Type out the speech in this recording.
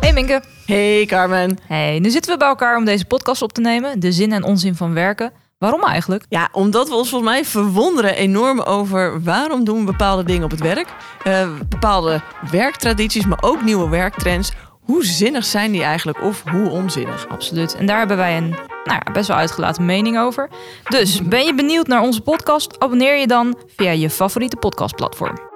Hey Minke. Hey Carmen. Hey, nu zitten we bij elkaar om deze podcast op te nemen. De zin en onzin van werken. Waarom eigenlijk? Ja, omdat we ons volgens mij verwonderen enorm over waarom doen we bepaalde dingen op het werk. Uh, bepaalde werktradities, maar ook nieuwe werktrends. Hoe zinnig zijn die eigenlijk of hoe onzinnig? Absoluut. En daar hebben wij een nou ja, best wel uitgelaten mening over. Dus ben je benieuwd naar onze podcast? Abonneer je dan via je favoriete podcastplatform.